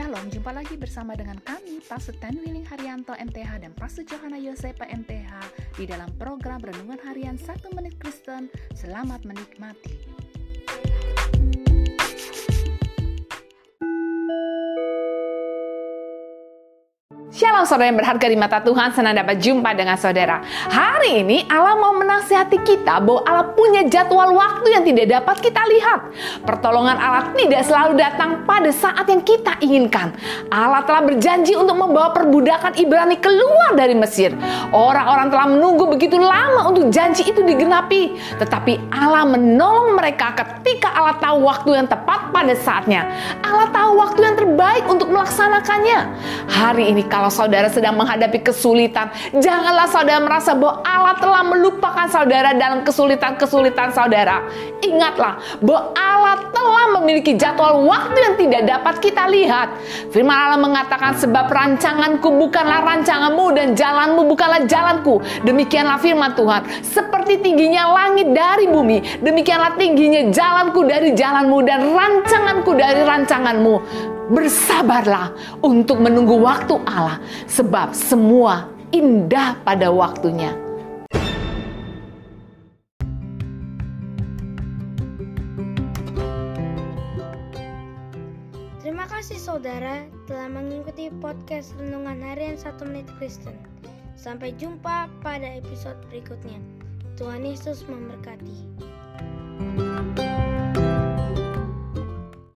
Shalom, jumpa lagi bersama dengan kami, Pastor Ten Willing Haryanto MTH dan Pastor Johanna Yosepa MTH di dalam program Renungan Harian 1 Menit Kristen. Selamat menikmati. Shalom saudara yang berharga di mata Tuhan, senang dapat jumpa dengan saudara. Hari ini Allah mau menasihati kita bahwa Allah punya jadwal waktu yang tidak dapat kita lihat. Pertolongan Allah tidak selalu datang pada saat yang kita inginkan. Allah telah berjanji untuk membawa perbudakan Ibrani keluar dari Mesir. Orang-orang telah menunggu begitu lama untuk janji itu digenapi. Tetapi Allah menolong mereka ketika Allah tahu waktu yang tepat pada saatnya. Allah tahu waktu yang terbaik untuk melaksanakannya. Hari ini kalau saudara sedang menghadapi kesulitan, janganlah saudara merasa bahwa Allah telah melupakan saudara dalam kesulitan-kesulitan saudara. Ingatlah bahwa Allah telah memiliki jadwal waktu yang tidak dapat kita lihat. Firman Allah mengatakan sebab rancanganku bukanlah rancanganmu dan jalanmu bukanlah jalanku. Demikianlah firman Tuhan. Seperti tingginya langit dari bumi, demikianlah tingginya jalanku dari jalanmu dan rancanganku dari rancanganmu bersabarlah untuk menunggu waktu Allah, sebab semua indah pada waktunya. Terima kasih saudara telah mengikuti podcast Renungan Harian 1 Menit Kristen. Sampai jumpa pada episode berikutnya. Tuhan Yesus memberkati.